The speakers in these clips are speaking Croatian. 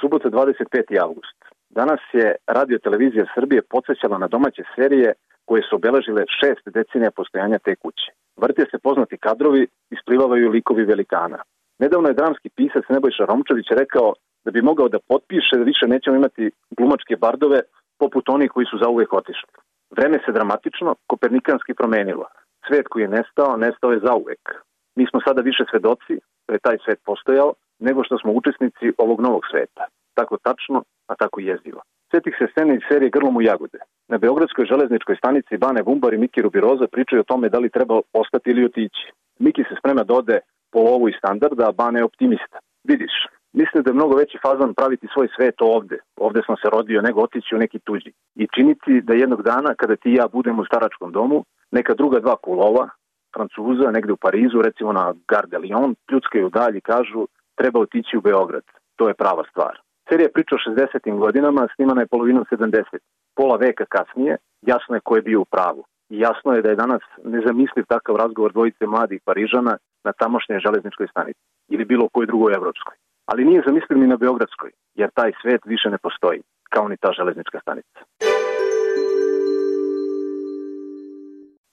Subota 25. avgust. Danas je radio televizija Srbije podsjećala na domaće serije koje su obeležile šest decenija postojanja te kuće. Vrte se poznati kadrovi, isplivavaju likovi velikana. Nedavno je dramski pisac Nebojša Romčević rekao da bi mogao da potpiše da više nećemo imati glumačke bardove poput onih koji su zauvek otišli. Vreme se dramatično, kopernikanski promenilo. Svet koji je nestao, nestao je zauvek. Mi smo sada više svedoci da je taj svet postojao, nego što smo učesnici ovog novog sveta. Tako tačno, a tako jezivo. Svetih se scene iz serije Grlom u jagode. Na Beogradskoj železničkoj stanici Bane Bumbar i Miki Rubiroza pričaju o tome da li treba ostati ili otići. Miki se sprema da ode po lovu i standarda, a Bane je optimista. Vidiš, mislim da je mnogo veći fazan praviti svoj svet ovde. Ovde sam se rodio, nego otići u neki tuđi. I činiti da jednog dana, kada ti i ja budemo u staračkom domu, neka druga dva kulova, Francuza, negde u Parizu, recimo na Gare de Lyon, pljuckaju dalje i kažu treba otići u Beograd. To je prava stvar. Serija priča o 60. godinama, snimana je polovinom 70. Pola veka kasnije, jasno je ko je bio u pravu. I jasno je da je danas nezamisliv takav razgovor dvojice mladih Parižana na tamošnjoj železničkoj stanici ili bilo kojoj drugoj evropskoj. Ali nije zamisliv ni na Beogradskoj, jer taj svet više ne postoji, kao ni ta železnička stanica.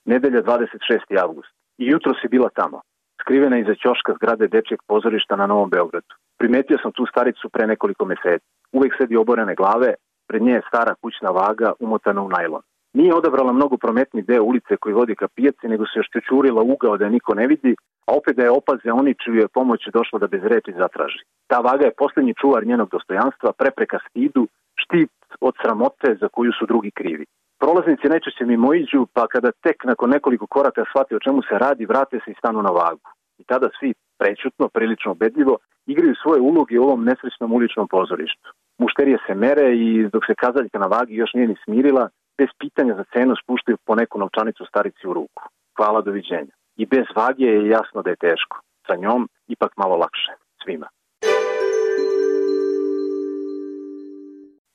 Nedelja 26. avgust. I jutro si bila tamo, skrivena iza ćoška zgrade Dečijeg pozorišta na Novom Beogradu. Primetio sam tu staricu pre nekoliko meseci. Uvek sedi oborene glave, pred nje je stara kućna vaga umotana u najlon. Nije odabrala mnogo prometni deo ulice koji vodi ka pijaci, nego se još čučurila ugao da je niko ne vidi, a opet da je opaze oni čiju je pomoć došla da bez reči zatraži. Ta vaga je poslednji čuvar njenog dostojanstva, prepreka stidu, štit od sramote za koju su drugi krivi. Prolaznici najčešće mimo iđu, pa kada tek nakon nekoliko koraka shvate o čemu se radi, vrate se i stanu na vagu. Tada svi prećutno, prilično ubedljivo, igraju svoje uloge u ovom nesrećnom uličnom pozorištu. Mušterije se mere i dok se kazaljka na vagi još nije ni smirila, bez pitanja za cenu spuštaju po neku novčanicu starici u ruku. Hvala, doviđenja. I bez vage je jasno da je teško. Sa njom ipak malo lakše. Svima.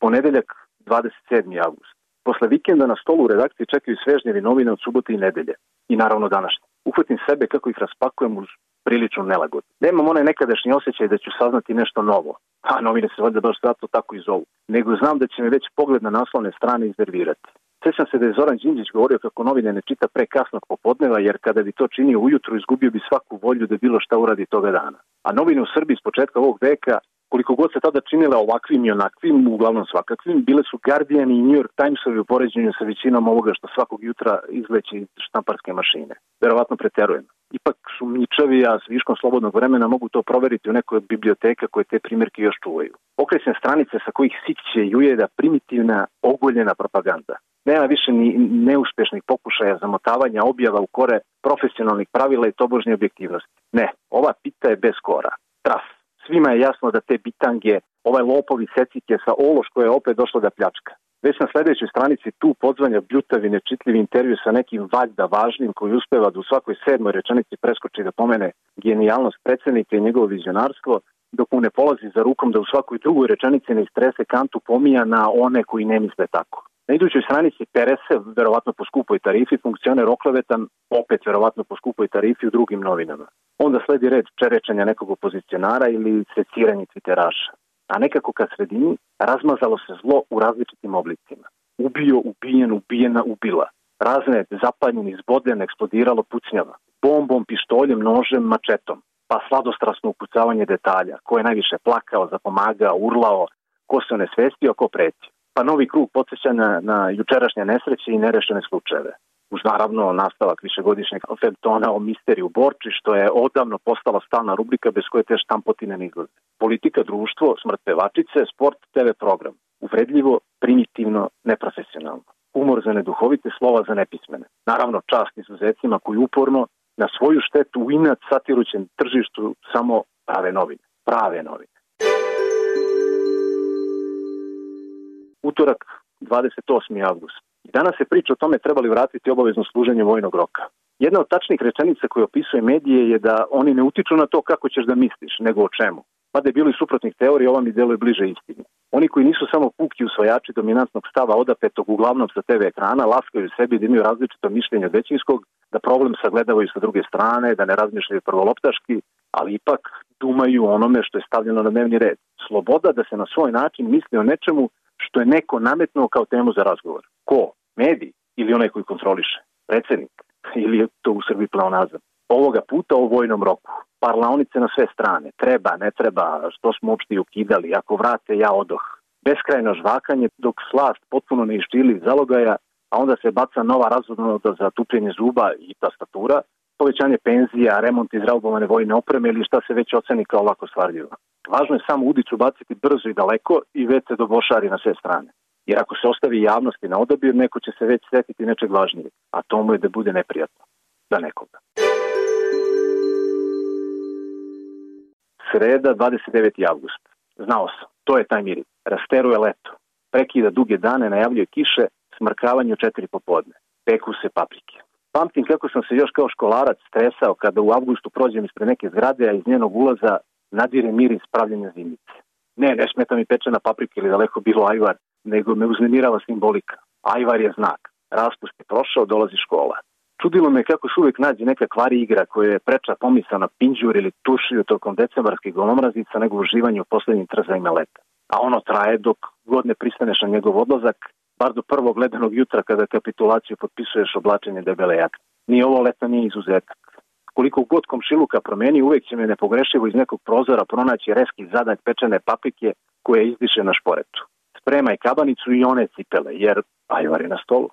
Ponedeljak, 27. august. Posle vikenda na stolu u redakciji čekaju svežnjevi novine od subote i nedelje. I naravno današnje. Uhvatim sebe kako ih raspakujem uz priličnu nelagod. Nemam onaj nekadašnji osjećaj da ću saznati nešto novo, a novine se valjda baš zato tako i zovu, nego znam da će me već pogled na naslovne strane iznervirati. Sećam se da je Zoran Đinđić govorio kako novine ne čita pre kasnog popodneva, jer kada bi to činio ujutru izgubio bi svaku volju da bilo šta uradi toga dana. A novine u Srbiji s početka ovog veka koliko god se tada činile ovakvim i onakvim, uglavnom svakakvim, bile su Guardian i New York Timesovi u poređenju sa većinom ovoga što svakog jutra izleće iz štamparske mašine. Verovatno preterujem. Ipak su mičavi, a s viškom slobodnog vremena mogu to proveriti u nekoj biblioteka koje te primjerke još čuvaju. Okresne stranice sa kojih sikće i ujeda primitivna, ogoljena propaganda. Nema više ni neuspešnih pokušaja zamotavanja objava u kore profesionalnih pravila i tobožnje objektivnosti. Ne, ova pita je bez kora. Traf, Svima je jasno da te bitange, ovaj lopovi secike sa ološ koje je opet došlo da pljačka. Već na sledećoj stranici tu podzvanja bljutavi nečitljivi intervju sa nekim valjda važnim koji uspeva da u svakoj sedmoj rečenici preskoči da pomene genijalnost predsednika i njegovo vizionarstvo, dok mu ne polazi za rukom da u svakoj drugoj rečenici ne istrese kantu pomija na one koji ne misle tako. Na idućoj stranici Perese, verovatno po skupoj tarifi, funkcioner oklevetan, opet verovatno po skupoj tarifi u drugim novinama. Onda sledi red čerečanja nekog opozicionara ili seciranje twitteraša. A nekako ka sredini razmazalo se zlo u različitim oblicima. Ubio, ubijen, ubijena, ubila. Razne zapaljeni, izboden, eksplodiralo pucnjava. Bombom, pištoljem, nožem, mačetom. Pa sladostrasno upucavanje detalja. Ko je najviše plakao, zapomagao, urlao, ko se onesvestio, ko preti pa novi krug podsjećanja na jučerašnje nesreće i nerešene slučajeve. Uz naravno nastavak višegodišnjeg feltona o misteriju Borči, što je odavno postala stalna rubrika bez koje te štampotine ne izlaze. Politika, društvo, smrt pevačice, sport, TV program. Uvredljivo, primitivno, neprofesionalno. Humor za neduhovite, slova za nepismene. Naravno, čast izuzecima koji uporno na svoju štetu u inat satirućem tržištu samo prave novine. Prave novine. Utorak 28. avgust. Danas se priča o tome trebali vratiti obavezno služenje vojnog roka. Jedna od tačnih rečenica koje opisuje medije je da oni ne utiču na to kako ćeš da misliš, nego o čemu. Mada je bilo i suprotnih teorija, ova mi deluje bliže istini. Oni koji nisu samo puki usvojači dominantnog stava odapetog uglavnom sa TV ekrana, laskaju sebi da imaju različito mišljenje od većinskog, da problem sagledavaju sa druge strane, da ne razmišljaju prvoloptaški, ali ipak dumaju onome što je stavljeno na dnevni red. Sloboda da se na svoj način misli o nečemu što je neko nametnuo kao temu za razgovor. Ko? Mediji ili onaj koji kontroliše? Predsednik? Ili je to u Srbiji pleonazam? Ovoga puta o vojnom roku. Parlaonice na sve strane. Treba, ne treba, što smo uopšte ukidali. Ako vrate, ja odoh. Beskrajno žvakanje dok slast potpuno ne iščili zalogaja, a onda se baca nova razvodnoda za tupljenje zuba i tastatura, povećanje penzija, remont izraubovane vojne opreme ili šta se već oceni kao lako stvarljivo. Važno je samo udicu baciti brzo i daleko i već se dobošari na sve strane. Jer ako se ostavi javnosti na odabir, neko će se već setiti nečeg važnije, a to mu je da bude neprijatno za nekoga. Sreda, 29. avgust. Znao sam, to je taj mirit. Rasteruje leto. Prekida duge dane, najavljuje kiše, smrkavanje u četiri popodne. Peku se paprike. Pamtim kako sam se još kao školarac stresao kada u avgustu prođem ispred neke zgrade, a iz njenog ulaza nadire miris pravljenja zimice. Ne, ne smeta mi pečena paprika ili daleko bilo ajvar, nego me uznemirava simbolika. Ajvar je znak. Raspust je prošao, dolazi škola. Čudilo me kako se uvek nađe neka kvari igra koja je preča pomisa na pinđur ili tušiju tokom decembarskih golomrazica nego uživanje u poslednjim trzajima leta. A ono traje dok god ne pristaneš na njegov odlazak, bar do prvog ledenog jutra kada kapitulaciju potpisuješ oblačenje debele jakne. Ni ovo leto nije izuzetak. Koliko god komšiluka promeni, uvek će me nepogrešivo iz nekog prozora pronaći reski zadak pečene paprike koje izdiše na šporetu. Spremaj kabanicu i one cipele, jer ajvar je na stolu.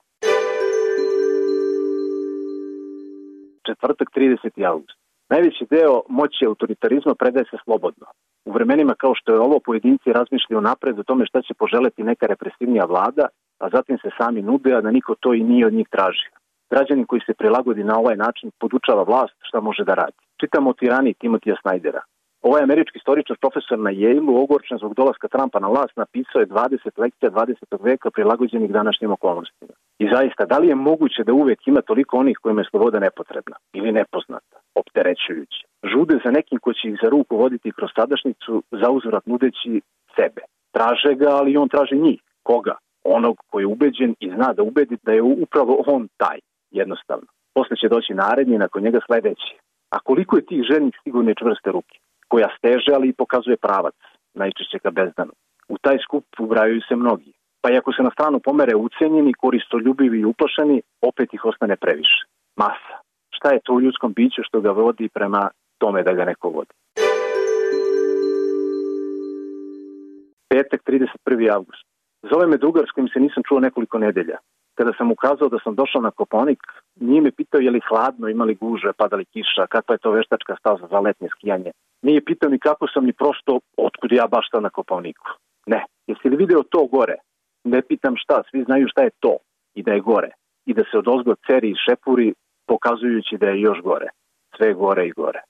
Četvrtak 30. august. Najveći deo moći autoritarizma predaje se slobodno. U vremenima kao što je ovo pojedinci razmišljaju napred o tome šta će poželeti neka represivnija vlada, a zatim se sami nude, a da niko to i nije od njih traži. Građanin koji se prilagodi na ovaj način podučava vlast šta može da radi. Čitamo o tirani Timotija Snajdera. Ovaj američki istoričar profesor na Yale-u ogorčen zbog dolaska Trumpa na vlast napisao je 20 lekcija 20. veka prilagođenih današnjim okolnostima. I zaista, da li je moguće da uvek ima toliko onih kojima je sloboda nepotrebna ili nepoznata, opterećujuća? Žude za nekim ko će ih za ruku voditi kroz sadašnicu, za uzvrat nudeći sebe. Traže ga, ali on traži njih. Koga? Onog koji je ubeđen i zna da ubedi da je upravo on taj, jednostavno. Posle će doći naredni, nakon njega sledeći. A koliko je tih ženih sigurne čvrste ruke? koja steže, ali i pokazuje pravac, najčešće ka bezdanu. U taj skup ubrajaju se mnogi. Pa i ako se na stranu pomere ucenjeni, koristoljubivi i uplašeni, opet ih ostane previše. Masa. Šta je to u ljudskom biću što ga vodi prema tome da ga neko vodi? Petak, 31. avgust. Zove me drugar s kojim se nisam čuo nekoliko nedelja. Kada sam ukazao da sam došao na Koponik, nije me pitao je li hladno, imali guže, padali kiša, kakva je to veštačka staza za letnje skijanje. Nije pitao ni kako sam ni prosto otkud ja baš na Koponiku. Ne, jesi li video to gore? Ne pitam šta, svi znaju šta je to i da je gore. I da se od ozgo ceri i šepuri pokazujući da je još gore. Sve gore i gore.